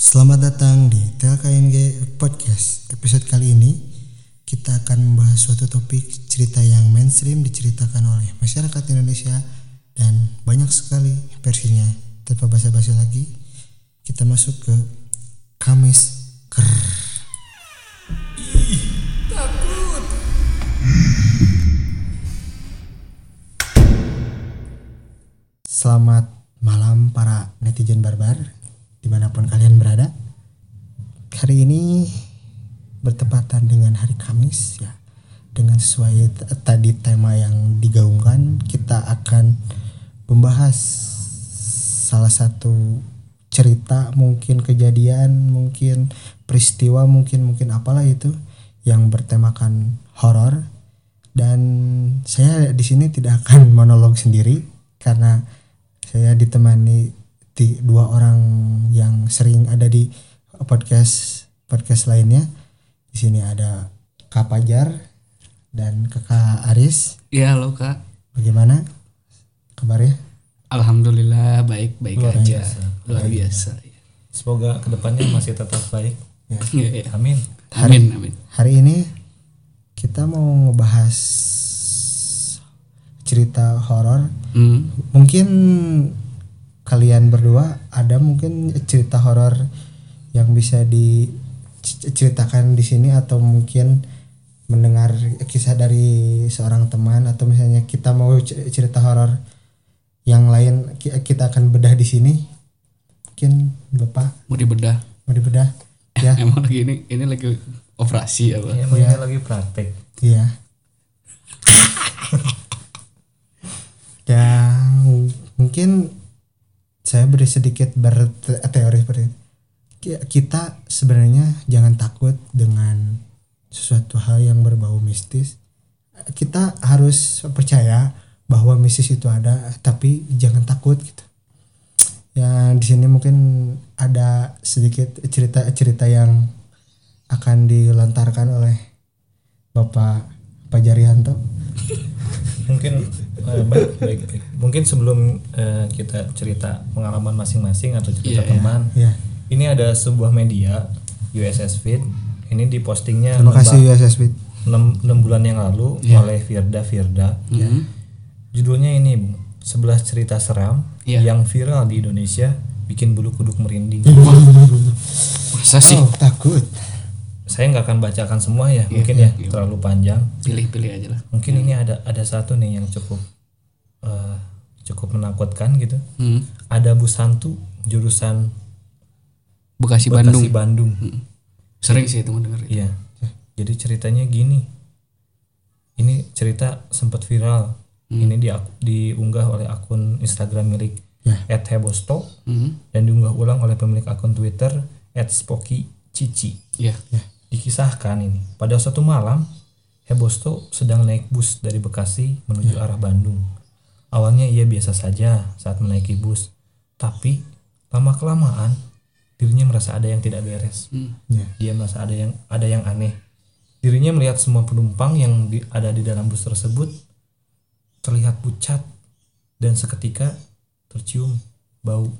Selamat datang di TLKNG Podcast. Episode kali ini kita akan membahas suatu topik cerita yang mainstream diceritakan oleh masyarakat Indonesia dan banyak sekali versinya. Tanpa basa-basi lagi, kita masuk ke Kamis Ker. Selamat malam para netizen barbar di mana pun kalian berada. Hari ini bertepatan dengan hari Kamis ya. Dengan sesuai tadi tema yang digaungkan, kita akan membahas salah satu cerita, mungkin kejadian, mungkin peristiwa, mungkin mungkin apalah itu yang bertemakan horor. Dan saya di sini tidak akan monolog sendiri karena saya ditemani di dua orang yang sering ada di podcast podcast lainnya. Di sini ada Kak Pajar dan Kakak Aris. Ya halo kak Bagaimana kabarnya? Alhamdulillah baik baik Luar aja biasa. luar biasa Semoga ke depannya masih tetap baik. ya, ya. Amin. amin amin Hari ini kita mau ngebahas cerita horor. Hmm, Mungkin kalian berdua ada mungkin cerita horor yang bisa diceritakan di sini atau mungkin mendengar kisah dari seorang teman atau misalnya kita mau cerita horor yang lain ki- kita akan bedah di sini. Mungkin Bapak mau dibedah mau dibedah ya. emang lagi ini ini lagi operasi apa Ya, emang ini lagi praktek. Iya. ya mungkin saya beri sedikit berteori seperti itu. Ki- Kita sebenarnya jangan takut dengan sesuatu hal yang berbau mistis. Kita harus percaya bahwa mistis itu ada, tapi jangan takut gitu. Ya di sini mungkin ada sedikit cerita-cerita yang akan dilontarkan oleh Bapak Pak Jarianto. Mungkin eh, baik, baik, baik. Mungkin sebelum eh, kita cerita pengalaman masing-masing atau cerita Iya, iya. teman, Ya, ini ada sebuah media USS Feed. Ini dipostingnya terima kasih USS Beat. 6, bulan yang lalu Iya. oleh Firda Firda. Hmm, Judulnya ini, Bu. 11 cerita seram Iya. yang viral di Indonesia bikin bulu kuduk merinding. masa sih Oh, takut. Saya nggak akan bacakan semua ya, Iya, mungkin iya, ya iya. terlalu panjang. pilih-pilih aja lah Mungkin ini ada ada satu nih yang cukup eh, cukup menakutkan gitu. Hmm, Ada bus hantu jurusan Bekasi Bekasi Bandung Bandung. sering sih teman dengar Iya. Jadi ceritanya gini. Ini cerita sempat viral. Ini di diunggah oleh akun Instagram milik Ya. @hebosto Hmm, dan diunggah ulang oleh pemilik akun Twitter @spokycici. ya Dikisahkan ini, pada suatu malam, Hebosto sedang naik bus dari Bekasi menuju arah Bandung. Awalnya ia biasa saja saat menaiki bus, tapi lama-kelamaan dirinya merasa ada yang tidak beres. Hmm, Ya. Dia merasa ada yang ada yang aneh. Dirinya melihat semua penumpang yang di- ada di dalam bus tersebut terlihat pucat dan seketika tercium bau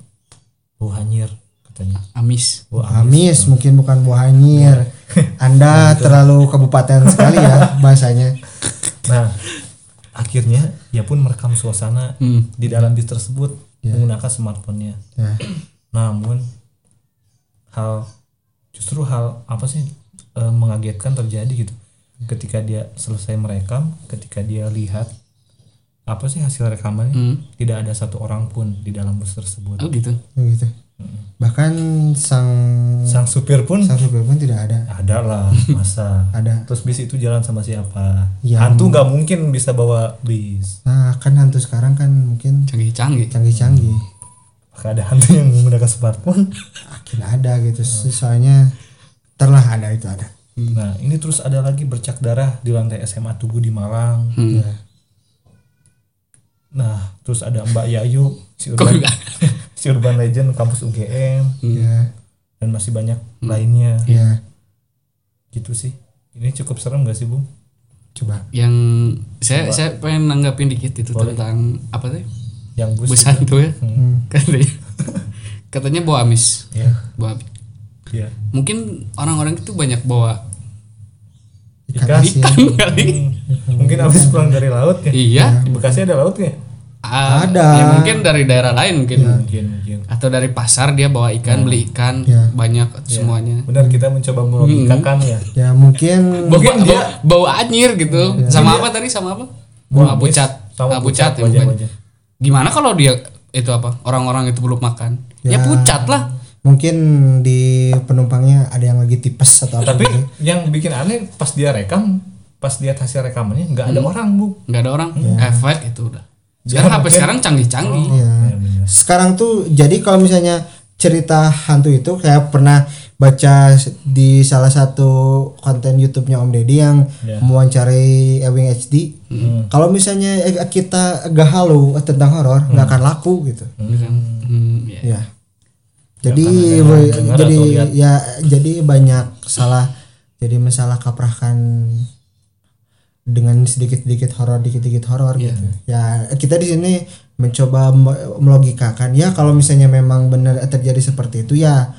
bau hanyir katanya. amis Bau Amis mungkin bukan buah anyir. Anda terlalu kabupaten sekali ya bahasanya. Nah, akhirnya ia pun merekam suasana Hmm, di dalam bis tersebut Ya. menggunakan smartphone-nya. Ya. Namun hal justru hal apa sih eh, mengagetkan terjadi gitu. Ketika dia selesai merekam, ketika dia lihat apa sih hasil rekamannya, hmm. tidak ada satu orang pun di dalam bus tersebut. oh gitu Begitu. Bahkan sang Sang supir pun sang supir pun tidak ada. ada lah masa. Ada. Terus bis itu jalan sama siapa? Ya. Hantu nggak mungkin bisa bawa bis. Nah, kan hantu sekarang kan mungkin canggih-canggih canggih-canggih. Maka ada hantu yang menggunakan smartphone. Akhir ada gitu. Soalnya terlah ada itu ada. Nah, ini terus ada lagi bercak darah di lantai SMA Tugu di Malang. Hmm. Ya. Nah, terus ada Mbak Yayu, si urban? si urban legend kampus UGM Ya. dan masih banyak lainnya. Ya. Gitu sih. Ini cukup serem gak sih, Bung? Coba. yang saya saya pengen nanggapin dikit itu Boleh. tentang apa sih Yang bus bus hantu ya Hmm. katanya katanya bawa amis Ya. bawa amis. Iya. mungkin orang-orang itu banyak bawa ikan Ikan. kali Hmm. Mungkin habis pulang dari laut ya. iya Di Bekasi ada laut Ah, Ada. ya mungkin dari daerah lain mungkin Mungkin mungkin. atau dari pasar dia bawa ikan beli ikan Ya. banyak semuanya Benar kita mencoba melogikakan ya. ya mungkin bau, bau, bau anyir gitu sama apa tadi sama apa Bau abu amis, cat sama abu cat ya wajah, bukan? wajah. gimana kalau dia itu apa orang-orang itu belum makan ya, Ya. pucat lah mungkin di penumpangnya ada yang lagi tipes atau apa Tapi gitu. yang bikin aneh pas dia rekam, pas lihat hasil rekamannya nggak ada orang bu. nggak ada orang efek itu udah Ya, sekarang HP mungkin- sekarang canggih-canggih Iya. Ya, benar. sekarang tuh jadi kalau misalnya cerita hantu itu kayak pernah baca di salah satu konten YouTube-nya Om Deddy yang Ya. mewawancarai Ewing HD. Kalau misalnya eh, kita gak halu tentang horor nggak akan laku gitu. Hmm, ya. Ya. Jadi jadi ya jadi banyak salah jadi masalah kaprakan dengan sedikit-sedikit horor dikit-dikit horor Iya. gitu. Ya kita di sini mencoba me- melogikakan ya kalau misalnya memang benar terjadi seperti itu ya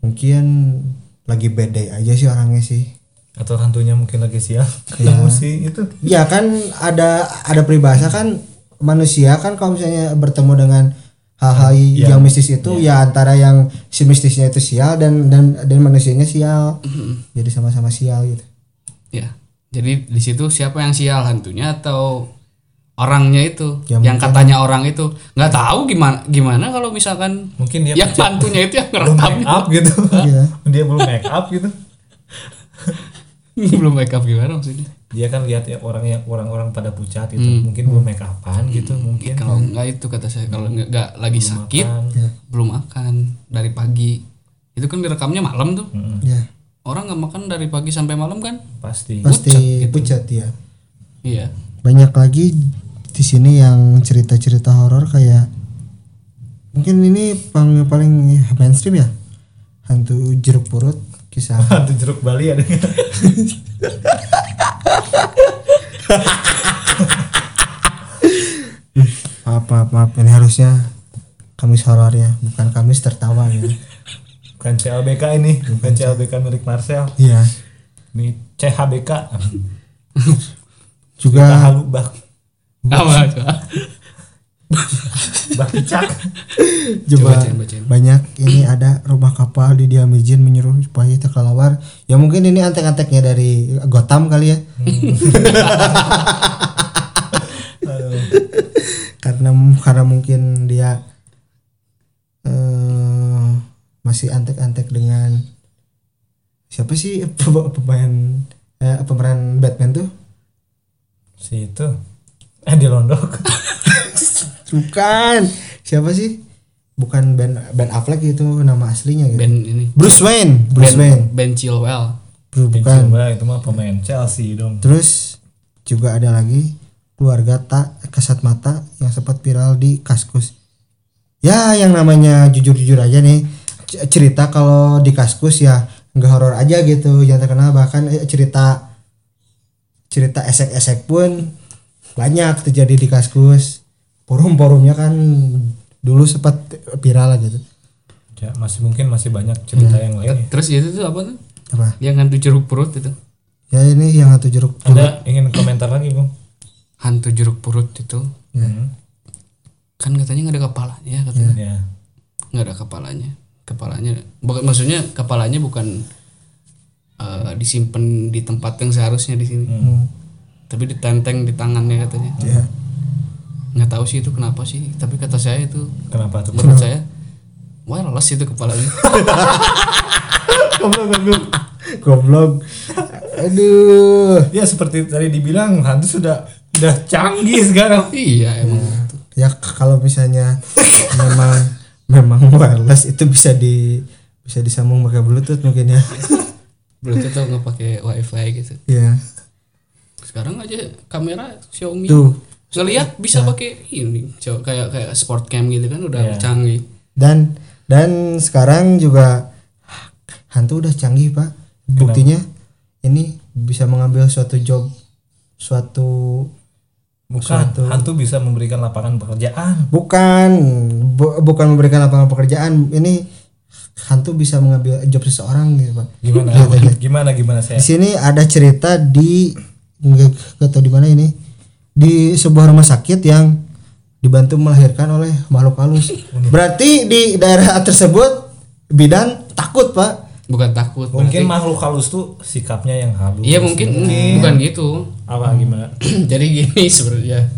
mungkin lagi bad day aja sih orangnya sih. Atau hantunya mungkin lagi sial. Ketemu sih itu. Ya kan ada ada peribahasa kan manusia kan kalau misalnya bertemu dengan hal-hal Iya. yang mistis itu ya antara yang si mistisnya itu sial dan dan dan manusianya sial. Jadi sama-sama sial gitu. Ya. Jadi di situ siapa yang sial hantunya atau orangnya itu Ya, yang katanya orang itu nggak tahu gimana gimana kalau misalkan Mungkin dia yang hantunya itu yang belum ngerekam make up gitu. Iya. dia belum make up gitu. belum make up gimana maksudnya Dia kan lihat ya orang yang orang-orang pada pucat itu. Hmm. Mungkin belum make upan gitu mungkin. kalau nggak itu kata saya kalau nggak nggak lagi sakit Makan. belum makan dari pagi itu kan direkamnya malam tuh Mm-mm. Ya, orang nggak makan dari pagi sampai malam kan Pasti. pasti pucat ya. iya Banyak lagi di sini yang cerita-cerita horor kayak mungkin ini paling paling mainstream ya. Hantu jeruk purut kisah Hantu jeruk Bali ada. maaf maaf maaf ini harusnya Kamis horor ya bukan Kamis tertawa ya Bukan CLBK ini, bukan CLBK milik Marcel. iya Ini CHBK. juga Halu bak apa coba bak cak. bacain, bacain. banyak ini ada rumah kapal di Diamijin menyuruh supaya kita kelawar ya mungkin ini antek-anteknya dari Gotham kali ya karena karena mungkin dia eh, masih antek-antek dengan siapa sih pe- pemain eh, pemeran Batman tuh? Si itu. Eh di Londok. bukan. Siapa sih? Bukan Ben Ben Affleck itu nama aslinya gitu. Ben ini. Bruce Wayne Bruce Ben Wayne. Ben Chilwell. Bru- bukan. Coba itu mah pemain Chelsea dong. terus juga ada lagi keluarga tak kasat mata yang sempat viral di Kaskus. Ya yang namanya jujur-jujur aja nih cerita kalau di Kaskus ya nggak horor aja gitu yang terkenal. Bahkan eh, cerita cerita esek-esek pun banyak terjadi di Kaskus. Forum-forumnya kan dulu sempat viral gitu. Ya, masih mungkin masih banyak cerita yang lain. ya. terus itu tuh apa tuh? Apa? Yang hantu jeruk perut itu. Ya ini yang satu jeruk Ada ingin komentar lagi, Bung? hantu jeruk perut itu. Hmm. kan katanya nggak ada kepalanya katanya. Ya. nggak ada kepalanya kepalanya bukan maksudnya kepalanya bukan eh, disimpan di tempat yang seharusnya di sini Hmm. tapi ditenteng di tangannya katanya ya nggak tahu sih itu kenapa sih tapi kata saya itu Kenapa tuh? menurut saya wireless itu kepalanya Goblok, goblok. goblok aduh Ya seperti tadi dibilang hantu sudah udah canggih sekarang. iya emang gitu. ya kalau misalnya memang memang wireless itu bisa di bisa disambung pakai bluetooth mungkin ya. Berarti tuh nggak pakai wifi gitu. Ya sekarang aja kamera Xiaomi. Tuh. Saya lihat bisa pakai ini kayak kayak sport cam gitu kan udah Iya. canggih. Dan dan sekarang juga hantu udah canggih pak. Buktinya ini bisa mengambil suatu job suatu Bukan, Suatu- hantu bisa memberikan lapangan pekerjaan. bukan. Bu- bukan memberikan lapangan pekerjaan. Ini hantu bisa mengambil job seseorang gitu pak. Gimana? Gitu aja. gimana gimana saya? di sini ada cerita di nggak nggak tahu di mana ini. Di sebuah rumah sakit yang dibantu melahirkan oleh makhluk halus. Berarti di daerah tersebut bidan takut pak. Bukan takut Mungkin berarti- makhluk halus tuh sikapnya yang halus. iya mungkin. Bukan gitu Apa gimana? jadi gini sebenarnya.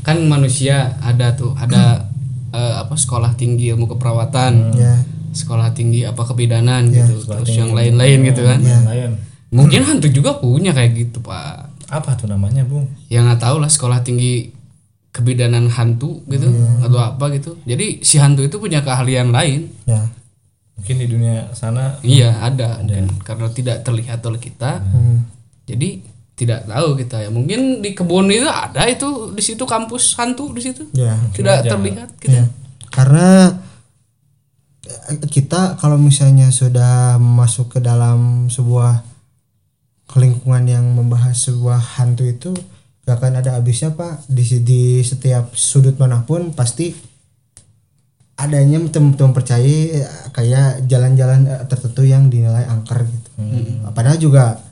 Kan manusia ada tuh ada eh, apa sekolah tinggi ilmu keperawatan. Ya. Sekolah tinggi apa kebidanan gitu. Terus yang lain-lain gitu kan. Yang lain. mungkin hantu juga punya kayak gitu pak. Apa tuh namanya, Bung? ya nggak tahu lah sekolah tinggi kebidanan hantu gitu atau apa gitu. Jadi si hantu itu punya keahlian lain. Ya. Mungkin di dunia sana? Iya ada, mungkin. karena tidak terlihat oleh kita. Hmm. jadi tidak tahu kita. Ya mungkin di kebun itu ada itu di situ kampus hantu di situ. Ya tidak terlihat gitu Ya, karena eh, kita kalau misalnya sudah masuk ke dalam sebuah lingkungan yang membahas sebuah hantu itu gak akan ada habisnya pak. Di di setiap sudut mana pun pasti adanya teman-teman percaya eh, kayak jalan-jalan eh, tertentu yang dinilai angker gitu. Padahal juga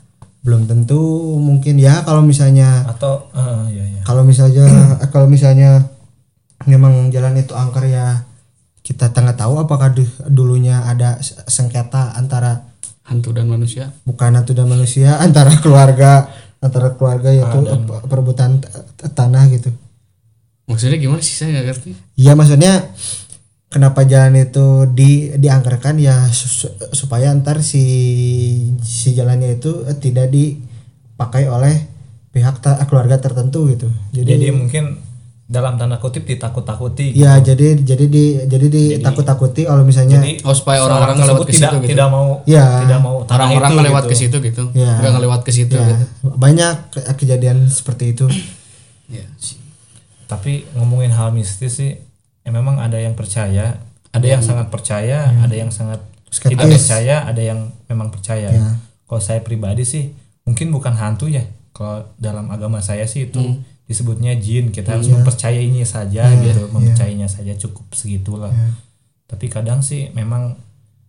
belum tentu mungkin ya kalau misalnya atau eh, ya ya. kalau misalnya kalau misalnya memang jalan itu angker ya kita tengah tahu apakah du- dulunya ada sengketa antara hantu dan manusia? Bukan hantu dan manusia antara keluarga antara keluarga yaitu pe- perebutan tanah gitu. Maksudnya gimana sih? Saya nggak ngerti. Ya maksudnya kenapa jalan itu di diangkerkan ya su- su- supaya ntar si si jalannya itu tidak dipakai oleh pihak ta- keluarga tertentu gitu jadi Jadi mungkin dalam tanda kutip ditakut-takuti. Ya jadi jadi di jadi ditakut-takuti kalau misalnya Jadi oh supaya orang-orang tersebut ke tidak situ gitu tidak mau Ya. tidak mau orang-orang itu ngelewat gitu. ke situ gitu Ya. nggak ngelewat ke situ ya, gitu banyak ke- kejadian seperti itu. ya sih. Tapi ngomongin hal mistis sih, ya memang ada yang percaya, ada yang sangat percaya, ada yang sangat Skeptis. tidak percaya, ada yang memang percaya. Ya. Kalau saya pribadi sih, mungkin bukan hantu ya. Kalau dalam agama saya sih itu disebutnya jin. Kita harus mempercayainya saja gitu, mempercayainya saja cukup segitulah. Tapi kadang sih memang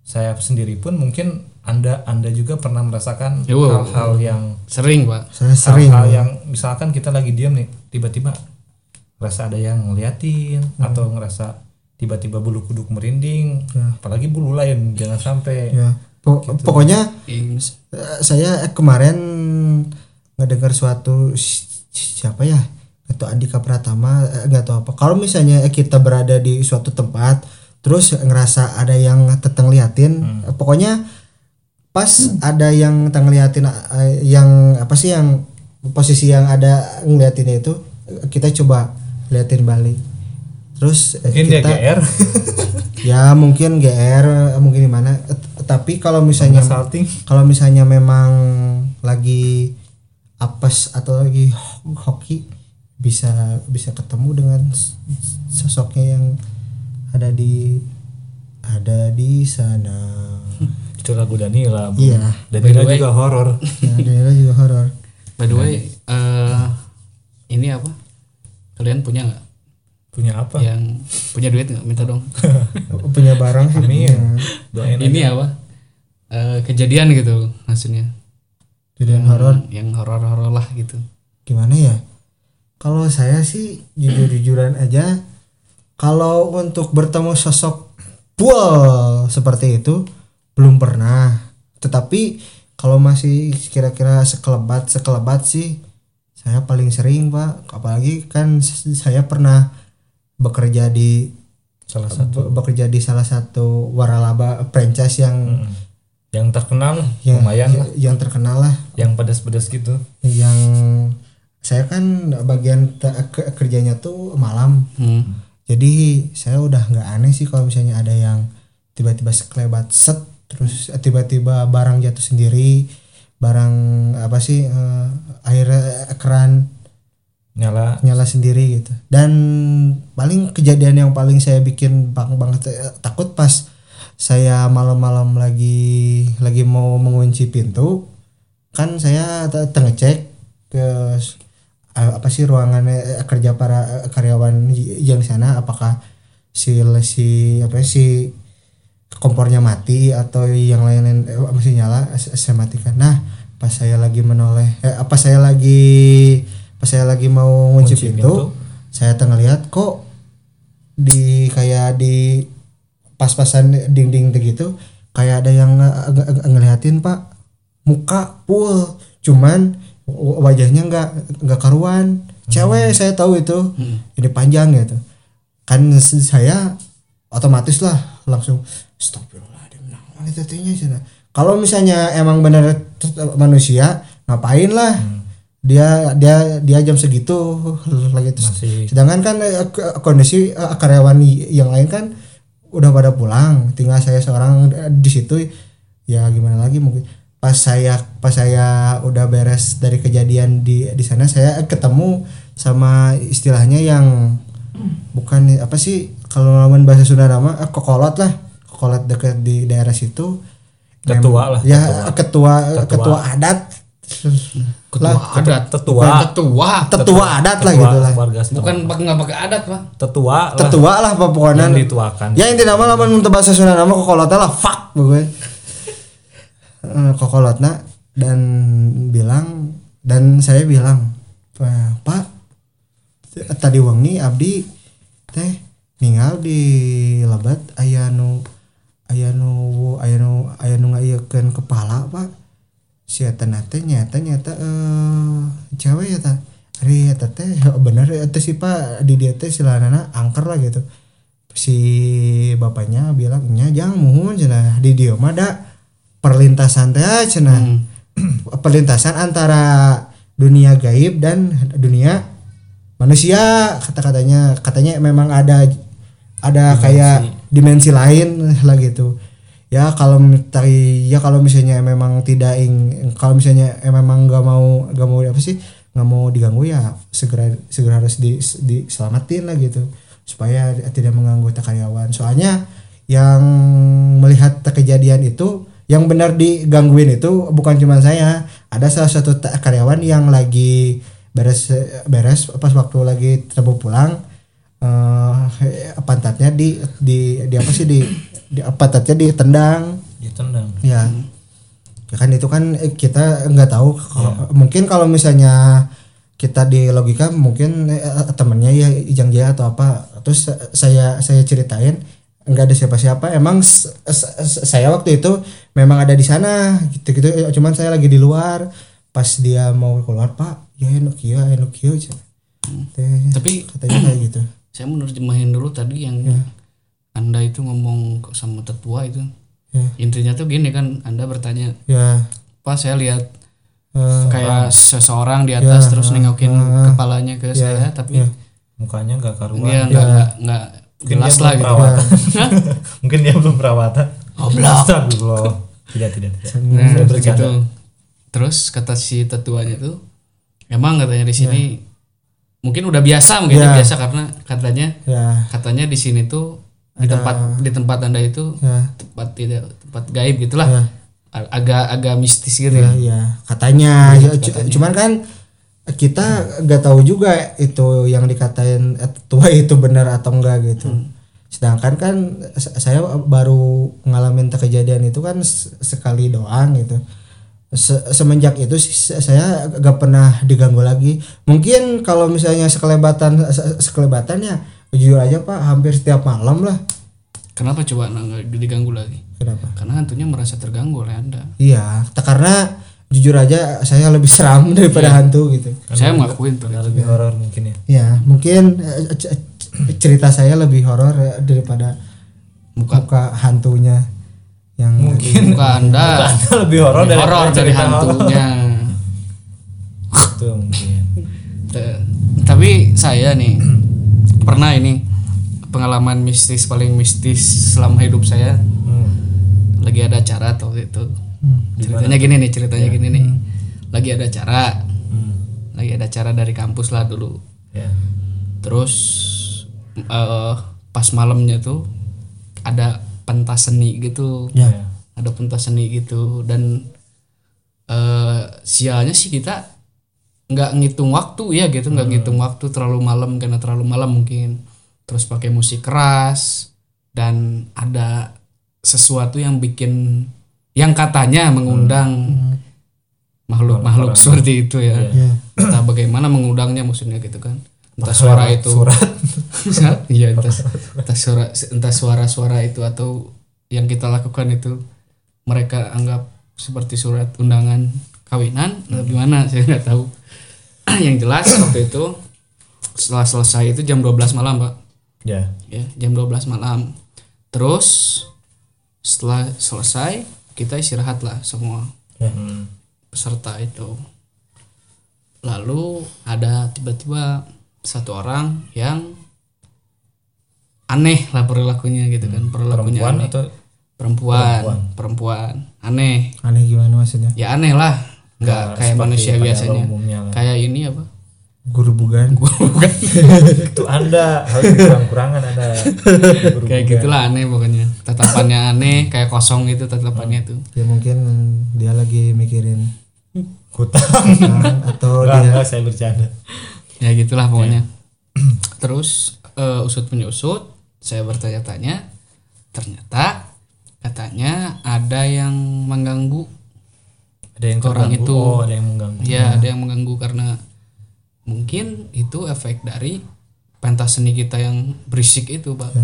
saya sendiri pun mungkin anda anda juga pernah merasakan Ya, hal-hal yang sering pak Saya sering hal-hal yang misalkan kita lagi diam nih tiba-tiba ngerasa ada yang ngeliatin atau ngerasa tiba-tiba bulu kuduk merinding apalagi bulu lain jangan sampai ya. Po- Pokoknya Ini eh, saya eh, kemarin ngedengar suatu si- siapa ya? Atau Andika Pratama eh, nggak tahu apa. Kalau misalnya eh, kita berada di suatu tempat terus ngerasa ada yang teteng liatin eh, pokoknya pas ada yang teteng liatin eh, yang apa sih yang posisi yang ada ngeliatinnya itu eh, kita coba liatin balik terus eh, mungkin dia kita GR ya mungkin GR eh, mungkin gimana Eh, tapi kalau misalnya salting kalau misalnya memang lagi apes atau lagi ho- hoki bisa bisa ketemu dengan sosoknya yang ada di ada di sana. Itu lagu Danila Bu. Iya. Danila juga horor. Ya daerah juga horor. By the way eh, kalian punya nggak? Punya apa? Yang punya duit nggak? Minta dong. Punya barang sih punya. doain ini apa? Eh, kejadian gitu maksudnya. Jadi yang horor? yang horor-horor lah gitu. Gimana ya? Kalau saya sih jujur-jujuran aja kalau untuk bertemu sosok bual seperti itu belum pernah. Tetapi kalau masih kira-kira sekelebat sekelebat sih saya paling sering pak. Apalagi kan saya pernah bekerja di salah satu be- bekerja di salah satu waralaba franchise yang Mm. yang terkenal yang lumayan lah. yang terkenal lah. Yang pedas-pedas gitu. Yang saya kan bagian kerjanya tuh malam. Hmm. jadi saya udah nggak aneh sih kalau misalnya ada yang tiba-tiba sekelebat set terus tiba-tiba barang jatuh sendiri barang apa sih eh, air eh, keran nyala. nyala sendiri gitu. Dan paling kejadian yang paling saya bikin bang banget eh, takut pas saya malam-malam lagi lagi mau mengunci pintu kan saya te- tengah cek ke a- apa sih ruangan eh, kerja para eh, karyawan yang di sana apakah si si apa si kompornya mati atau yang lain-lain eh, masih nyala saya matikan. Nah pas saya lagi menoleh eh, apa saya lagi pas saya lagi mau ngunci pintu, pintu. saya tengah lihat kok di kayak di pas-pasan dinding gitu kayak ada yang nge- nge- nge- ngeliatin pak. Muka full cuman wajahnya nggak nggak karuan. Cewek saya tahu itu. Ini panjang gitu. Kan saya otomatis lah langsung astagfirullahaladzim nah itu tehnya cenah. kalau misalnya emang benar t- manusia ngapain lah? Dia dia dia jam segitu lagi terus. Masih. Sedangkan kan eh, kondisi eh, karyawan yang lain kan udah pada pulang. Tinggal saya seorang eh, di situ ya gimana lagi mungkin. Pas saya pas saya udah beres dari kejadian di di sana saya ketemu sama istilahnya yang bukan apa sih kalau lawan bahasa Sunda nama eh, kokolot lah kokolot dekat di daerah situ. Ketua lah, ya ketua. Ketua. ketua, adat. Ketua lah adat tetua. Bukan tetua tetua. adat lah Tetua gitu lah. Warga setempat. bukan pakai nggak pakai adat pak. Tetua lah. Tetua lah apa pokoknya. Yang dituakan. Ya inti nama lamun untuk bahasa Sunda nama kokolotnya lah. Fuck pokoknya. Eh, kokolotna dan bilang dan saya bilang "Pa- pak tadi wengi abdi teh ninggal di lebat aya nu aya nu aya nu aya nu ngaiekeun kepala pak. Si eta na teh nyata nyata eh cewek ya ta ari eta teh bener eta sih pak. Di dia teh silanana angker lah gitu. Si bapaknya bilang nya jangan muhun cenah. Di dia mah ada perlintasan teh cenah. Perlintasan antara dunia gaib dan dunia manusia kata-katanya. Katanya memang ada ada kayak dimensi lain lah gitu. Ya kalau tadi ya kalau misalnya memang tidak ing kalau misalnya eh, memang nggak mau nggak mau apa sih nggak mau diganggu ya segera segera harus di diselamatin lah gitu. Supaya tidak mengganggu karyawan. Soalnya yang melihat kejadian itu yang benar digangguin itu bukan cuma saya. Ada salah satu karyawan yang lagi beres beres pas waktu lagi terbu pulang eh pantatnya di di di apa sih di di pantatnya ditendang. Ditendang. Ya ya kan itu kan eh, kita nggak tahu. Kalau mungkin kalau misalnya kita di logika mungkin eh, temennya ya Ijang Jaya atau apa. Terus saya saya ceritain nggak ada siapa-siapa. Emang saya waktu itu memang ada di sana gitu gitu. Cuman saya lagi di luar. Pas dia mau keluar pak ya enak ya enak ya tapi katanya kayak gitu saya menerjemahin dulu tadi yang Ya. anda itu ngomong sama tetua itu. Ya. Intinya tuh gini kan anda bertanya ya. Pas saya lihat eh, kayak seseorang di atas Ya, terus ah, nengokin ah, kepalanya ke saya tapi ya. mukanya nggak karuan. Dia nggak nggak nggak mungkin jelas dia lah belum gitu. perawatan. Mungkin dia belum perawatan. Goblok. Astagfirullah. Tidak tidak tidak. Nah, gitu. Terus kata si tetuanya tuh, emang katanya di sini mungkin udah biasa mungkin Ya. biasa karena katanya ya. katanya di sini tuh di tempat di tempat anda itu ya. tempat tidak tempat gaib gitulah. Ya. A- agak agak mistis gitu ya, ya. ya. katanya, Ya, cu- cuman kan kita nggak tahu juga itu yang dikatain eh, tua itu benar atau enggak gitu. Sedangkan kan sa- saya baru ngalamin kejadian itu kan sekali doang gitu Se- semenjak itu sih se- saya gak pernah diganggu lagi. Mungkin kalau misalnya sekelebatan se- sekelebatannya jujur aja pak hampir setiap malam lah. Kenapa coba nggak diganggu lagi? kenapa? Karena hantunya merasa terganggu oleh anda. iya karena jujur aja saya lebih seram daripada hantu gitu. Saya mengakuin tuh. Karena lebih horor mungkin ya. Ya, mungkin eh, cerita saya lebih horor eh, daripada Muka. muka hantunya yang mungkin. muka anda. Lebih horor dari horor dari hantunya. itu mungkin. Tapi saya nih pernah ini pengalaman mistis paling mistis selama hidup saya. Hmm. lagi ada acara atau itu. Hmm. ceritanya gini nih ceritanya gini nih. Lagi ada acara. Hmm. lagi ada acara dari kampus lah dulu. Ya. Terus eh, pas malamnya tuh ada pentas seni gitu. Ya. ya. ada pentas seni gitu. Dan eh sialnya sih kita nggak ngitung waktu ya gitu. Nggak ngitung waktu terlalu malam karena terlalu malam mungkin. Terus pakai musik keras. Dan ada sesuatu yang bikin yang katanya mengundang makhluk-makhluk seperti itu ya. ya. Entah bagaimana mengundangnya maksudnya gitu kan. Entah suara itu. Iya, entah, entah suara entah suara-suara itu atau yang kita lakukan itu mereka anggap seperti surat undangan kawinan atau gimana saya nggak tahu. yang jelas waktu itu setelah selesai itu jam 12 malam, Pak. Ya. Ya jam 12 malam. Terus setelah selesai kita istirahat lah semua. Hmm. peserta itu. Lalu ada tiba-tiba satu orang yang aneh lah perilakunya gitu kan. Perilakunya perempuan aneh. atau perempuan. perempuan? Aneh. Aneh gimana maksudnya? Ya aneh lah. Nggak Nggak kayak manusia biasanya. umumnya kayak ini apa? Guru bugan. Itu anda. Harus kurang-kurangan anda. Guru kayak bukan. gitulah aneh pokoknya. Tatapannya aneh kayak kosong gitu tatapannya tuh. Ya mungkin dia lagi mikirin hutang utang atau enggak dia saya bercanda ya gitulah pokoknya. Terus eh, usut punya usut saya bertanya-tanya. Ternyata katanya ada yang mengganggu ada yang Orang terganggu. itu- oh ada yang mengganggu. Ya ada yang mengganggu karena mungkin itu efek dari pentas seni kita yang berisik itu pak.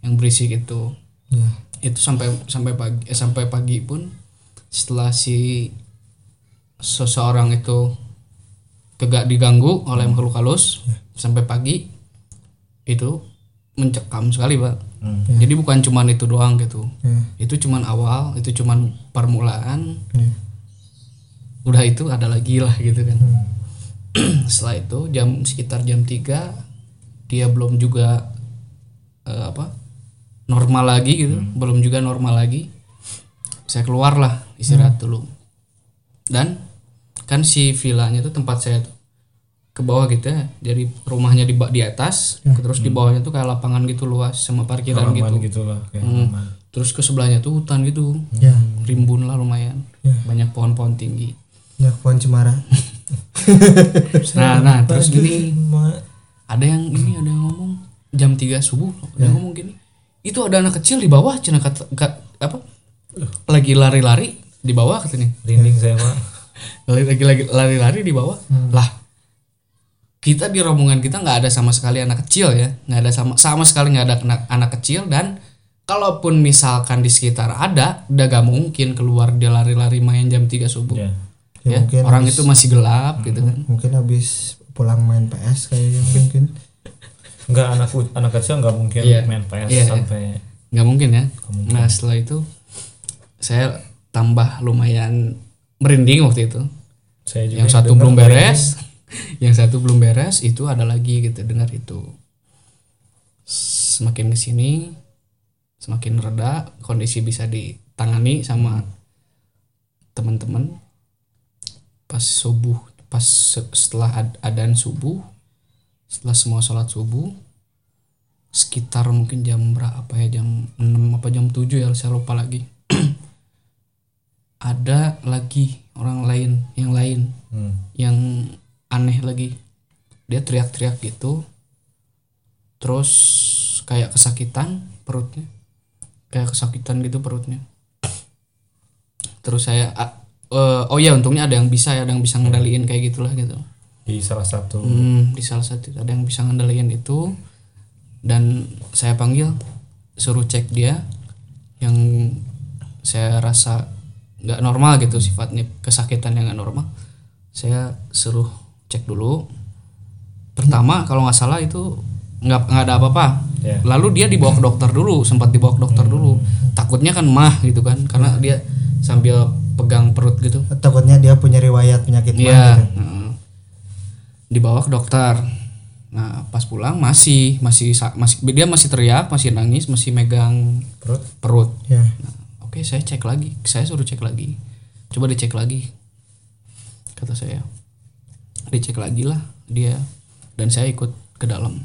Yang berisik itu. Ya. Itu sampai sampai pagi eh, sampai pagi pun setelah si seseorang itu kegak diganggu oleh makhluk halus sampai pagi itu mencekam sekali pak. Hmm. jadi bukan cuman itu doang gitu. Ya. Itu cuman awal itu cuman permulaan. Ya. Udah itu ada lagi lah gitu kan. Setelah itu jam sekitar jam 3 dia belum juga eh, apa normal lagi gitu. Belum juga normal lagi. Saya keluar lah istirahat dulu. Dan kan si villanya tuh tempat saya tuh ke bawah gitu ya. Jadi rumahnya di di atas terus di bawahnya tuh kayak lapangan gitu luas sama parkiran Halaman gitu. gitu lah kayak Hmm. terus ke sebelahnya tuh hutan gitu. Ya. Rimbun lah lumayan. Ya. banyak pohon-pohon tinggi. Ya pohon cemara. Nah nah terus gini. ada yang ini ada yang ngomong jam 3 subuh ada yang ngomong gini itu ada anak kecil di bawah cina kata ka- apa? Lagi lari-lari di bawah katanya. Rinding saya pak lagi lagi lagi lari-lari di bawah. Lah kita di rombongan kita nggak ada sama sekali anak kecil ya. Nggak ada sama sama sekali nggak ada anak, anak kecil dan kalaupun misalkan di sekitar ada udah gak mungkin keluar dia lari-lari main jam 3 subuh. Ya. Ya, ya mungkin orang itu masih gelap gitu kan. Mungkin habis pulang main PS kayaknya mungkin. Enggak anak anak kecil enggak mungkin Iya. main PS Iya, iya. sampai nggak mungkin ya. Nah setelah itu saya tambah lumayan merinding waktu itu saya juga yang satu belum beres yang satu belum beres itu ada lagi gitu dengar itu. Semakin ke sini semakin reda kondisi bisa ditangani sama teman-teman. Pas subuh pas se- setelah ad- adan subuh setelah semua sholat subuh sekitar mungkin jam berapa ya jam 6 apa jam 7 ya saya lupa lagi ada lagi orang lain yang lain Hmm. yang aneh lagi. Dia teriak-teriak gitu terus kayak kesakitan perutnya. Kayak kesakitan gitu perutnya. Terus saya eh, oh ya untungnya ada yang bisa ya ada yang bisa ngendaliin kayak gitulah gitu. Di salah satu Hmm, di salah satu ada yang bisa ngendaliin itu. Dan saya panggil suruh cek dia. Yang saya rasa nggak normal gitu sifatnya kesakitan yang nggak normal saya suruh cek dulu pertama kalau nggak salah itu nggak nggak ada apa-apa Ya. lalu dia dibawa ke dokter dulu sempat dibawa ke dokter dulu takutnya kan mah gitu kan karena dia sambil pegang perut gitu takutnya dia punya riwayat penyakit mah Iya. gitu. Dibawa ke dokter. Nah, pas pulang masih masih masih dia masih teriak, masih nangis, masih megang perut perut. ya Nah, Oke, saya cek lagi. Saya suruh cek lagi. Coba dicek lagi. Kata saya. Dicek lagi lah dia dan saya ikut ke dalam.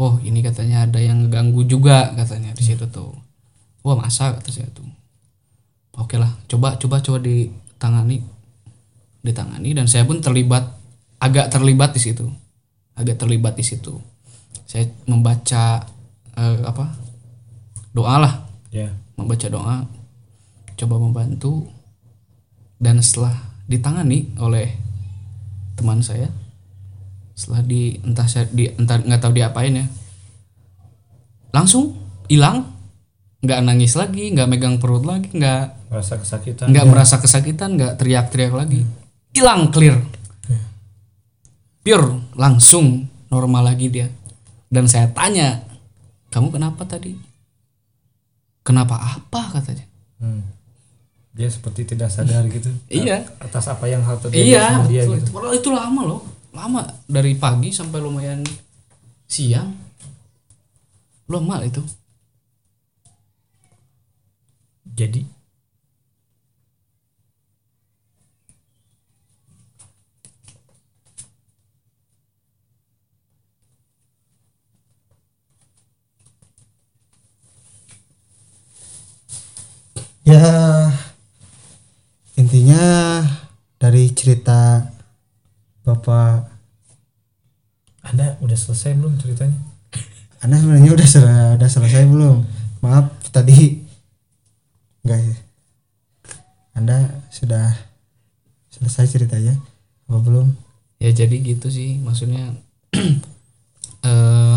Wah, ini katanya ada yang ganggu juga katanya di situ tuh. Wah, masa kata saya tuh. Oke lah, coba coba coba ditangani. Ditangani dan saya pun terlibat agak terlibat di situ. Agak terlibat di situ. Saya membaca eh, apa? Doa lah ya membaca doa coba membantu. Dan setelah ditangani oleh teman saya setelah di entah saya di entah nggak tahu diapain ya langsung hilang. Nggak nangis lagi nggak megang perut lagi nggak merasa kesakitan. nggak merasa kesakitan nggak teriak-teriak lagi. Hilang clear. Pure langsung normal lagi dia. Dan saya tanya kamu kenapa tadi? Kenapa apa? katanya. Hmm. Dia seperti tidak sadar gitu. Iya. atas apa yang hal terjadi iya sama dia itu, gitu. Padahal itu lama loh. Lama. Dari pagi sampai lumayan siang. Lama itu. Jadi? Ya intinya dari cerita bapak. Anda udah selesai belum ceritanya? Anda sebenarnya udah sel- udah selesai belum? Maaf tadi enggak ya. Anda sudah selesai ceritanya apa belum? Ya jadi gitu sih maksudnya eh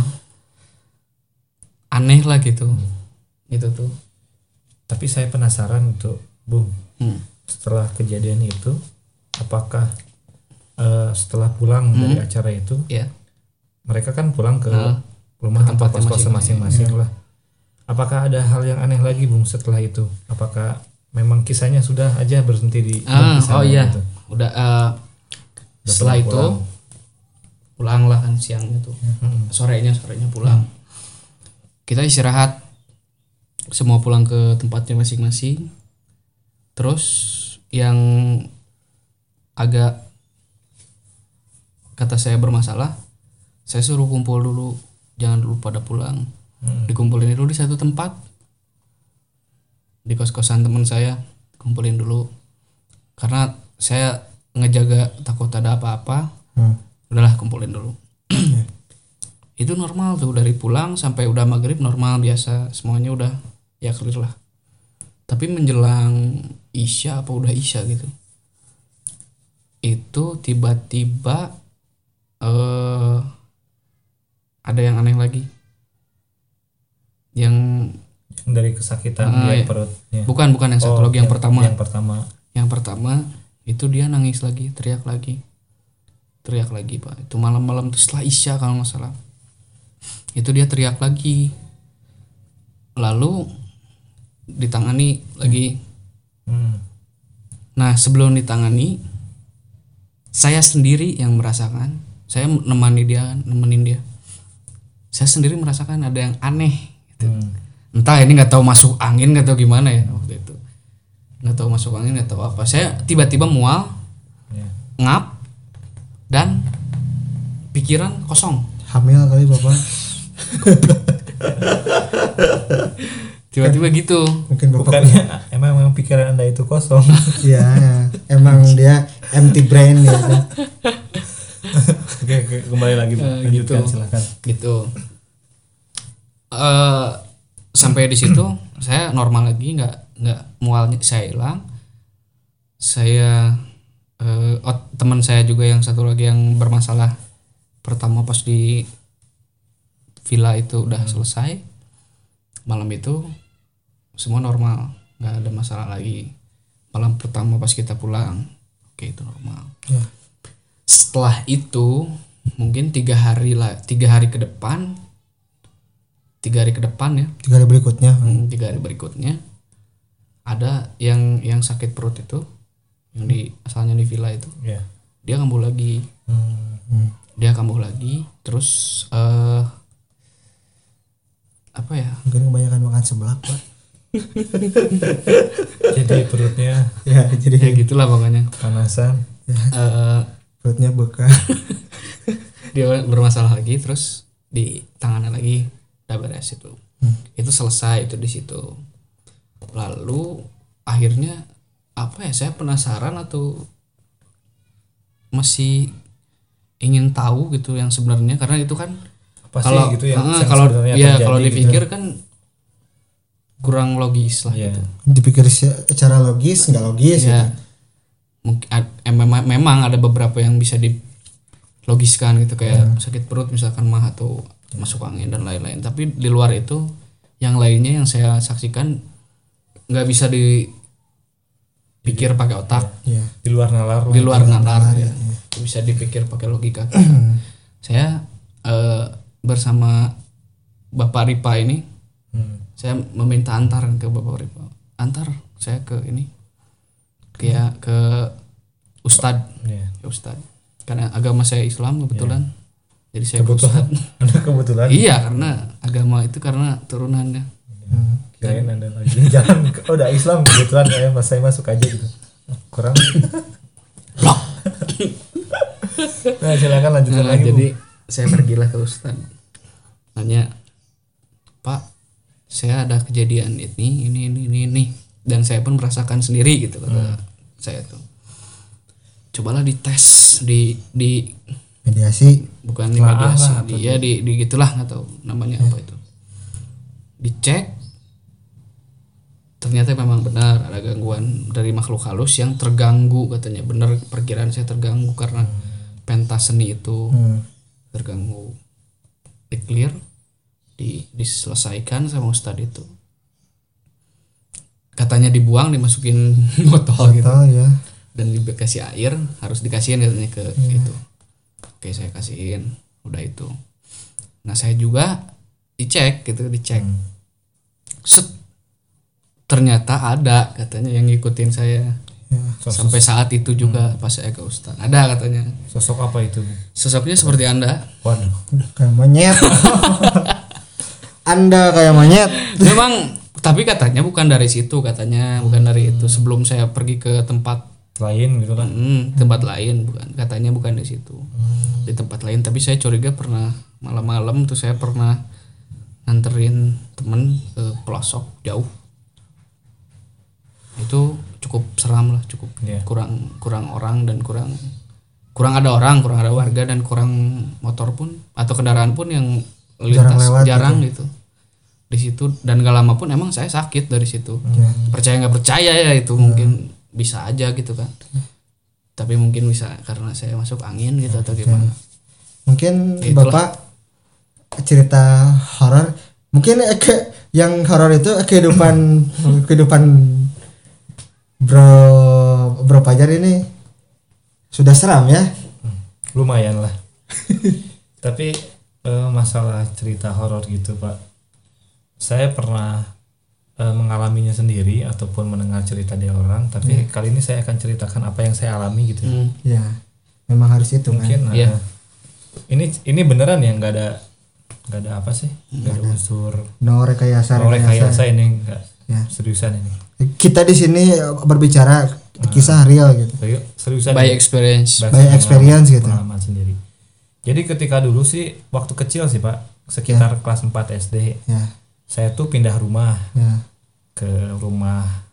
aneh lah gitu. Itu tuh. Tapi saya penasaran untuk bung Hmm. setelah kejadian itu apakah eh, setelah pulang dari acara itu ya. mereka kan pulang ke Nah, rumah ke tempatnya kos-kosan masing-masing. masing-masing lah. Apakah ada hal yang aneh lagi bung setelah itu? Apakah memang kisahnya sudah aja berhenti di ah oh iya. gitu? udah eh, Udah setelah pulang- itu pulang. pulang lah kan siangnya tuh. Hmm. sorenya sorenya pulang. Kita istirahat. Semua pulang ke tempatnya masing-masing. Terus yang agak kata saya bermasalah saya suruh kumpul dulu jangan dulu pada pulang. Hmm. dikumpulin dulu di satu tempat. Di kos-kosan teman saya kumpulin dulu. Karena saya ngejaga takut ada apa-apa Hmm. udahlah kumpulin dulu. Itu normal tuh dari pulang sampai udah maghrib normal biasa. Semuanya udah ya clear lah. Tapi menjelang isya apa udah isya gitu itu tiba-tiba eh ada yang aneh lagi. Yang Yang dari kesakitan Ah, dia iya. perutnya. Bukan bukan yang satu Oh, lagi yang pertama. yang pertama. Yang pertama itu dia nangis lagi teriak lagi. Teriak lagi pak. Itu malam-malam tuh setelah isya kalau nggak salah. Itu dia teriak lagi. Lalu ditangani lagi. Hmm. nah sebelum ditangani saya sendiri yang merasakan saya nemani dia nemenin dia saya sendiri merasakan ada yang aneh gitu. Hmm. entah ini nggak tahu masuk angin nggak tahu gimana ya waktu itu nggak tahu masuk angin nggak tahu apa saya tiba-tiba mual Ya. ngap dan pikiran kosong hamil kali bapak tiba-tiba gitu. Mungkin bapak bukannya emang memang pikiran anda itu kosong. Ya emang dia empty brain ya. Kan oke, oke kembali lagi lanjutkan gitu. silakan. Gitu. Eh sampai di situ saya normal lagi nggak nggak mualnya saya hilang. Saya eh oh, teman saya juga yang satu lagi yang bermasalah pertama pas di villa itu udah selesai malam itu semua normal nggak ada masalah lagi. Malam pertama pas kita pulang oke itu normal. Ya. setelah itu mungkin tiga hari lah tiga hari ke depan tiga hari ke depan ya. Tiga hari berikutnya. Hmm, tiga hari berikutnya ada yang yang sakit perut itu yang di asalnya di villa itu. Ya. Dia kambuh lagi. Hmm. dia kambuh lagi terus eh apa ya? Mungkin kebanyakan makan seblak pak. Jadi perutnya ya jadi ya gitulah pokoknya. panasan. Eh, perutnya beka. Dia bermasalah lagi terus di tangannya lagi udah beres itu. Itu selesai itu di situ. Lalu akhirnya apa ya saya penasaran atau masih ingin tahu gitu yang sebenarnya karena itu kan apa sih kalau gitu yang, eh, yang kalau sebenarnya ya kalau gitu. dipikir kan kurang logis lah Iya. gitu. Dipikir secara logis nggak logis ya gitu. mungkin eh, memang, memang ada beberapa yang bisa dilogiskan gitu kayak sakit perut misalkan mah atau masuk angin dan lain-lain. Tapi di luar itu yang lainnya yang saya saksikan nggak bisa dipikir pakai otak. Iya. di luar nalar di luar nalar ya. Bisa dipikir pakai logika. Saya eh, bersama bapak Ripa ini Hmm. saya meminta antar ke bapak Ripa. Antar saya ke ini kayak ke ustad. Iya. ke ustad. Karena agama saya Islam kebetulan. Jadi saya ke kebetulan. Ustad. Anda kebetulan. Iya karena agama itu karena turunannya. Kirain anda lagi. Jalan ke- oh udah Islam kebetulan ya pas saya masuk aja gitu. Kurang. Nah silakan lanjutkan Nah, lagi Bu. Saya pergilah ke ustad nanya pak saya ada kejadian ini ini ini ini, ini. dan saya pun merasakan sendiri gitu kata saya tuh. Cobalah dites di di mediasi. Bukan di mediasi lah, di, ya di, di gitulah atau namanya apa itu. Dicek ternyata memang benar ada gangguan dari makhluk halus yang terganggu katanya. Benar perkiraan saya terganggu karena pentas seni itu. Hmm. Terganggu. Di clear di diselesaikan sama ustadz itu. Katanya dibuang dimasukin botol gitu. oh ya. Dan dikasih air harus dikasihin katanya ke itu. Oke saya kasihin. Udah itu. Nah saya juga dicek gitu dicek. Set. Ternyata ada katanya yang ngikutin saya Sosok, sampai saat itu juga pas saya ke ustadz ada katanya. Sosok apa itu sosoknya seperti anda. Waduh. Kayak monyet. Anda kayak monyet. Memang tapi katanya bukan dari situ katanya bukan dari itu. Sebelum saya pergi ke tempat lain gitu kan? Hmm, tempat lain bukan. Katanya bukan di situ. Di tempat lain tapi saya curiga pernah malam-malam tuh saya pernah nganterin temen ke pelosok jauh. Itu cukup seram lah cukup Iya. kurang kurang orang dan kurang kurang ada orang kurang ada warga dan kurang motor pun atau kendaraan pun yang lintas lewat jarang gitu. di situ dan gak lama pun emang saya sakit dari situ. Percaya nggak percaya ya itu mungkin bisa aja gitu kan. Tapi mungkin bisa karena saya masuk angin gitu atau gimana. Mungkin Itulah. bapak cerita horor. Mungkin yang horor itu eh, kehidupan kehidupan bro bro Pajar ini sudah seram ya? Lumayan lah. Tapi eh, masalah cerita horor gitu pak. Saya pernah eh, mengalaminya sendiri ataupun mendengar cerita dari orang tapi kali ini saya akan ceritakan apa yang saya alami gitu. Hmm. ya memang harus itu kan? Mungkin Iya. eh, ini ini beneran ya? Nggak ada nggak ada apa sih? Nggak ada unsur no rekayasa oleh rekayasa rekayasa. ini nggak Ya. seriusan ini kita di sini berbicara kisah real gitu. Seri- seriusan by ini. experience. By experience gitu. pengalaman sendiri. Jadi ketika dulu sih waktu kecil sih pak sekitar kelas 4 SD ya. saya tuh pindah rumah ya. ke rumah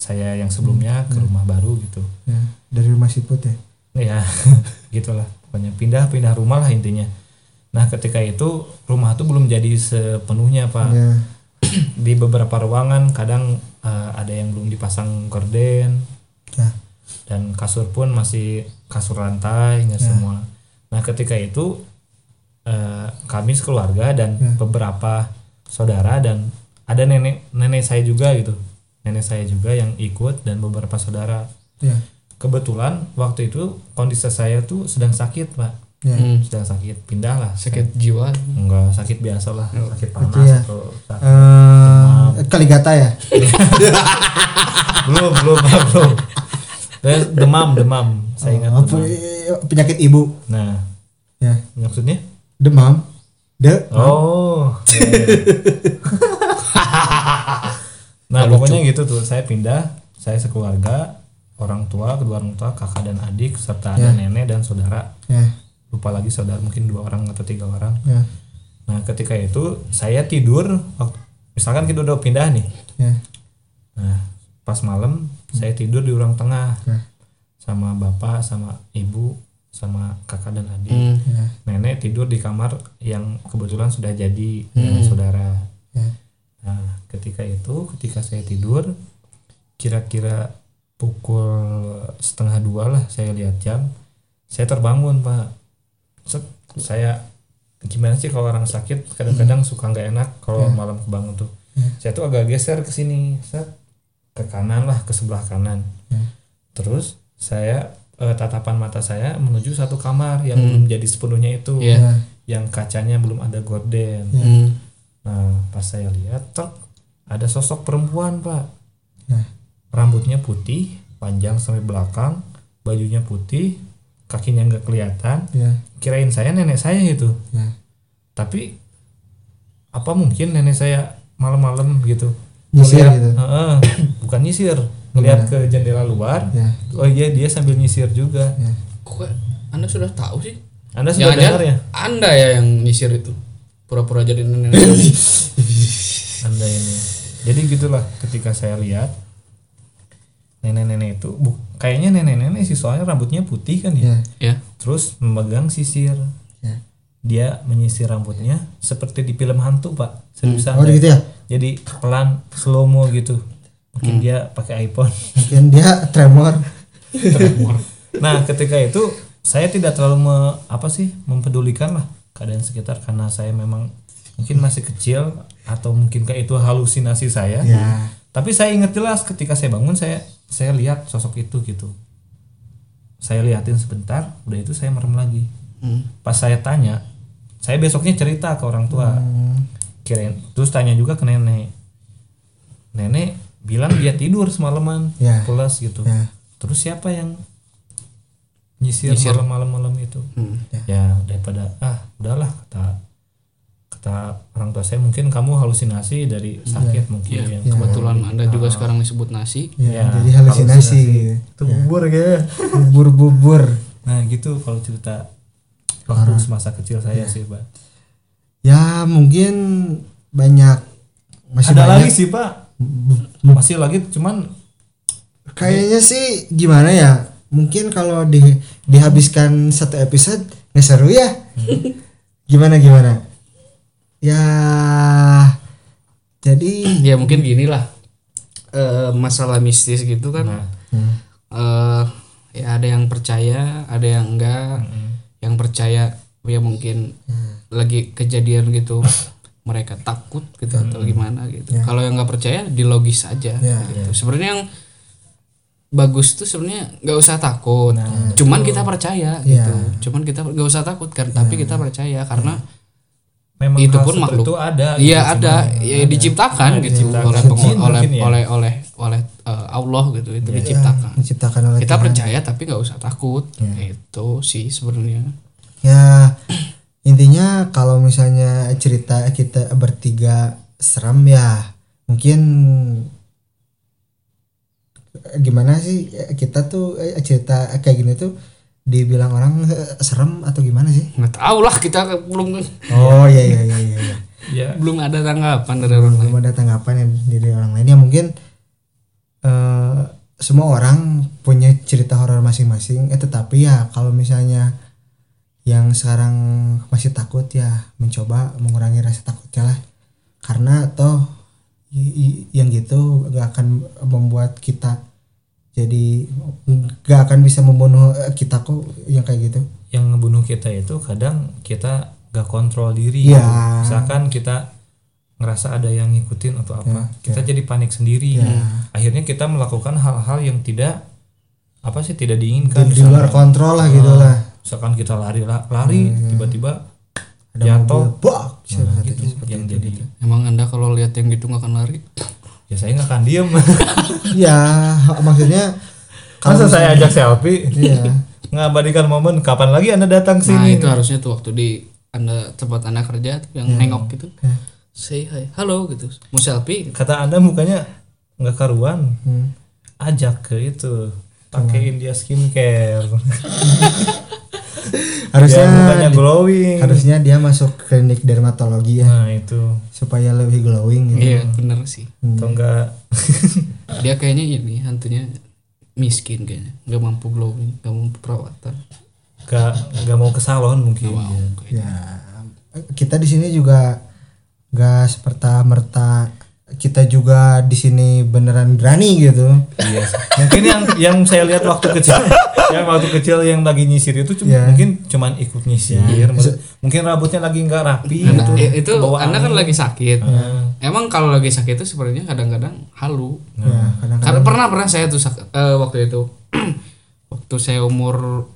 saya yang sebelumnya ke rumah baru gitu. Ya. Dari rumah siput ya? Ya gitulah. Pokoknya pindah pindah rumah lah intinya. Nah ketika itu rumah tuh belum jadi sepenuhnya pak. Ya. Di beberapa ruangan kadang eh, ada yang belum dipasang gorden ya. Dan kasur pun masih kasur lantai nggak semua. Nah ketika itu eh, kami sekeluarga dan beberapa saudara dan ada nenek nenek saya juga gitu. Nenek saya juga yang ikut dan beberapa saudara. Ya. Kebetulan waktu itu kondisi saya tuh sedang sakit pak. Ya. Hmm. sedang sakit pindah lah. Sakit jiwa? Enggak sakit biasa lah. Sakit panas Iya. atau sakit eh kaligata ya? Belum belum belum. Demam demam. Saya ingat Oh, demam. pe- penyakit ibu. Nah. Ya. Maksudnya? Demam. De. Oh. Nah pokoknya gitu tuh. Saya pindah. Saya sekeluarga. Orang tua kedua orang tua kakak dan adik serta ada nenek dan saudara. Ya. Lupa lagi saudara mungkin dua orang atau tiga orang. Ya. Nah ketika itu saya tidur waktu misalkan kita udah pindah nih ya Nah, pas malam saya tidur di ruang tengah Ya. sama bapak, sama ibu, sama kakak dan adik. Hmm. ya Nenek tidur di kamar yang kebetulan sudah jadi dengan saudara. ya Nah, ke- ketika itu ketika saya tidur kira-kira pukul setengah dua lah saya lihat jam saya terbangun pak Set, saya gimana sih kalau orang sakit kadang-kadang suka nggak enak kalau malam kebangun tuh saya tuh agak geser ke sini set ke kanan lah ke sebelah kanan terus saya eh, tatapan mata saya menuju satu kamar yang belum jadi sepenuhnya itu. Ya. yang kacanya belum ada gorden Hmm. Nah, pas saya lihat, tek, ada sosok perempuan, Pak. Ya. Rambutnya putih, panjang sampai belakang, bajunya putih, kakinya nggak kelihatan. Ya. Kirain saya nenek saya itu. Ya. Tapi apa mungkin nenek saya malam-malam gitu? Nyisir Ngeliat- gitu. Heeh, bukan nyisir, ngelihat ke jendela luar. Ya. Oh iya, dia sambil nyisir juga. Ya. Kok Anda sudah tahu sih? Anda sudah dengar ya? Anda ya yang nyisir itu. Pura-pura jadi nenek. Anda ini. Jadi gitulah ketika saya lihat nenek-nenek itu bu, kayaknya nenek-nenek sih soalnya rambutnya putih kan ya. Ya. ya. Terus memegang sisir. Ya. Dia menyisir rambutnya seperti di film hantu, Pak. Serius Oh Anda. gitu ya. Jadi pelan slow mo gitu. Mungkin dia pakai iPhone. Mungkin dia tremor. nah, ketika itu saya tidak terlalu me- apa sih mempedulikan lah keadaan sekitar karena saya memang mungkin masih kecil atau mungkin kayak itu halusinasi saya. Ya. Tapi saya ingat jelas ketika saya bangun saya saya lihat sosok itu gitu. Saya liatin sebentar, udah itu saya merem lagi. Hmm. Pas saya tanya, saya besoknya cerita ke orang tua. Hmm. Kirain terus tanya juga ke nenek. Nenek bilang dia tidur semalaman, Ya. pulas gitu. Ya. Terus siapa yang nyisir, Nyisir. malam-malam itu? Hmm. Ya daripada ah udahlah kata kata orang tua saya mungkin kamu halusinasi dari sakit mungkin Ya, yang kebetulan Anda juga sekarang disebut nasi. Ya, Ya, jadi halusinasi. gitu. itu bubur ya. Bubur-bubur. Nah gitu kalau cerita waktu semasa kecil saya sih pak. Ya mungkin banyak masih Ada banyak. lagi sih pak. Masih lagi cuman Kayaknya sih gimana ya? Mungkin kalau di dihabiskan satu episode nggak seru ya? gimana gimana? Ya jadi Ya mungkin gini lah. Eh, masalah mistis gitu kan. Nah. eh ya ada yang percaya, ada yang enggak. Yang percaya ya mungkin lagi kejadian gitu mereka takut gitu atau gimana gitu. Kalau yang nggak percaya dilogis aja Ya. gitu. Sebenarnya yang bagus tuh sebenarnya nggak usah takut. Cuman kita percaya gitu. Cuman kita nggak usah takut kan, tapi kita percaya karena memang Itu pun makhluk. itu ada. Iya gitu, ada, ya diciptakan Ada, gitu diciptakan. oleh Jin oleh, ya. oleh oleh oleh eh, Allah gitu itu diciptakan. menciptakan oleh Kita Tuhan. percaya tapi nggak usah takut. Itu sih sebenarnya. Ya intinya kalau misalnya cerita kita bertiga seram ya mungkin gimana sih kita tuh eh, cerita kayak gini tuh dibilang orang eh, serem atau gimana sih? Nggak tahu lah kita belum Oh iya iya iya iya. iya. Ya, belum ada tanggapan dari orang lain. belum ada tanggapan yang dari orang lain ya mungkin eh semua orang punya cerita horor masing-masing eh tetapi ya kalau misalnya yang sekarang masih takut ya mencoba mengurangi rasa takutnya lah karena toh i- i- yang gitu gak akan membuat kita jadi gak akan bisa membunuh eh, kita kok yang kayak gitu. Yang ngebunuh kita itu kadang kita gak kontrol diri. Iya. gitu. misalkan kita ngerasa ada yang ngikutin atau apa kita jadi panik sendiri. Akhirnya kita melakukan hal-hal yang tidak apa sih tidak diinginkan. Di luar misalkan, kontrol lah gitu lah. misalkan kita lari la- lari tiba-tiba ada jatuh. mobil bak Nah, gitu. Yang jadi Emang anda kalau lihat yang gitu nggak akan lari? Ya saya nggak akan diem ya maksudnya masa saya ajak selfie Iya. ngabadikan momen kapan lagi anda datang Nah sini itu harusnya tuh waktu di anda tempat anda kerja tuh yang nengok gitu. Say hi, halo gitu. Mau selfie? kata anda mukanya nggak karuan Hmm. ajak ke itu pakai India skincare harusnya mukanya glowing harusnya dia masuk klinik dermatologi ya nah itu supaya lebih glowing gitu Iya bener sih. atau enggak Dia kayaknya ini hantunya miskin kayaknya, nggak mampu glowing, nggak mampu perawatan. enggak enggak mau ke salon mungkin Wow. ya. ya kita di sini juga gak seperti merta kita juga di sini beneran berani gitu Iya. Mungkin yang yang saya lihat waktu kecil, yang waktu kecil yang lagi nyisir itu cuma Iya. mungkin cuman ikut nyisir. Maksud- Mungkin rambutnya lagi nggak rapi Nah, gitu. itu anda kan angin. lagi sakit Ah. emang kalau lagi sakit itu sebenarnya kadang-kadang halu ya kadang karena pernah pernah saya tuh sak- eh, waktu itu waktu saya umur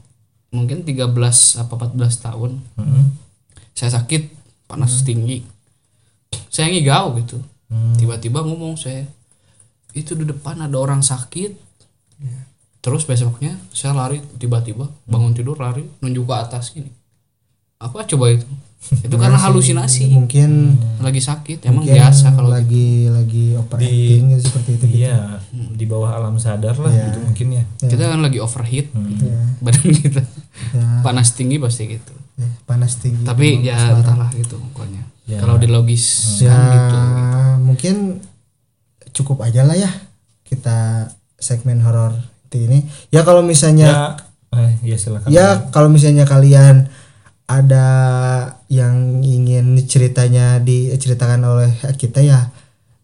mungkin 13 apa 14 tahun Mm-mm. saya sakit panas tinggi saya ngigau gitu tiba-tiba ngomong saya itu di depan ada orang sakit. Terus besoknya saya lari tiba-tiba bangun tidur lari nunjuk ke atas gini. Apa coba itu? Itu karena halusinasi. mungkin lagi sakit emang mungkin biasa kalau gitu. lagi lagi overacting gitu, seperti itu gitu. Iya, di bawah alam sadar lah Iya. gitu mungkin ya. kita kan lagi overheat Ya, badan kita ya, panas tinggi pasti gitu. Ya, panas tinggi tapi ya entahlah gitu pokoknya. Ya. kalau di logis ya. kan gitu mungkin cukup aja lah ya kita segmen horor ini. Ya kalau misalnya Ya, eh, ya silakan. ya kalau misalnya kalian ada yang ingin ceritanya diceritakan oleh kita ya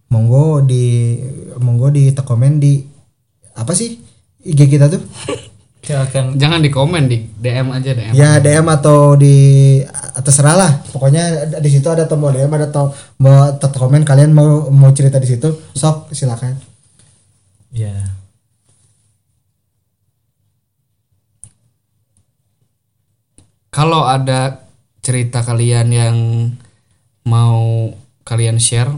monggo di monggo di komen di apa sih? IG kita tuh Silakan. jangan di komen di DM aja DM ya DM atau di terserah lah. Pokoknya di situ ada tombol DM ada to mau komen kalian mau mau cerita di situ sok silakan. Ya. kalau ada cerita kalian yang mau kalian share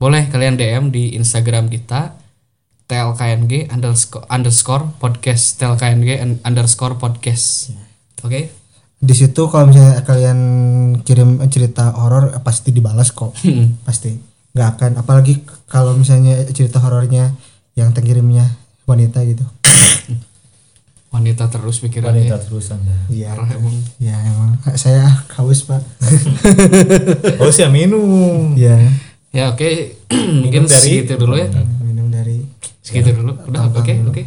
boleh kalian DM di Instagram kita tlkng underscore underscore podcast tlkng underscore podcast. Oke? Di situ kalau misalnya kalian kirim cerita horor eh, pasti dibalas kok. Pasti. Nggak akan apalagi kalau misalnya cerita horornya yang terkirimnya wanita gitu. Wanita terus pikirannya. Wanita terus Anda. iya. Emang. Ya emang. Saya haus pak. Oh, sih minum. ya ya oke. Mungkin dari- segitu dulu ya segitu dulu. Udah oke oke.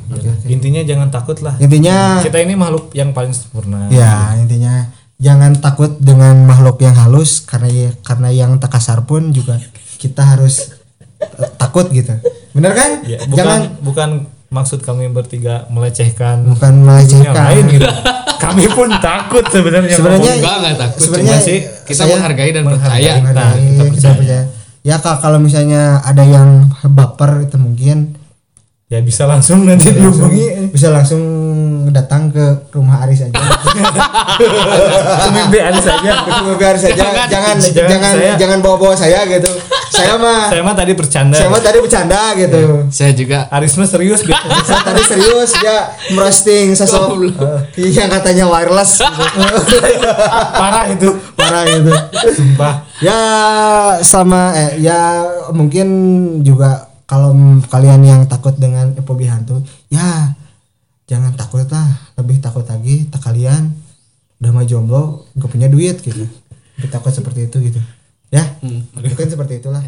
Intinya jangan takut lah. intinya Kita ini makhluk yang paling sempurna. ya intinya jangan takut dengan makhluk yang halus karena ya, karena yang tak kasar pun juga kita harus eh, takut gitu. Bener kan? Ya, bukan jangan bukan maksud kami bertiga melecehkan bukan melecehkan. lain gitu. kami pun takut sebenarnya. Sebenarnya enggak enggak takut. sebenarnya Cuma sih? Kita saya menghargai dan menghargai. percaya. menghargai, Nah, kita kita percaya. ya kalau misalnya ada yang baper itu mungkin ya bisa langsung nanti dihubungi bisa langsung datang ke rumah Aris aja mimpi saja. Ke Aris aja Jangan. jangan Jangan jangan saya. jangan bawa-bawa saya gitu saya mah Saya mah tadi bercanda. saya mah tadi bercanda gitu saya juga Arisma serius gitu. saya tadi serius dia merosting sosok eh, yang katanya wireless gitu. Parah itu. parah gitu Sumpah. ya sama eh ya mungkin juga kalau kalian yang takut dengan fobia hantu ya jangan takut lah. Lebih takut lagi tak kalian udah mah jomblo gak punya duit gitu. Lebih takut seperti itu gitu. Ya? Mungkin seperti itulah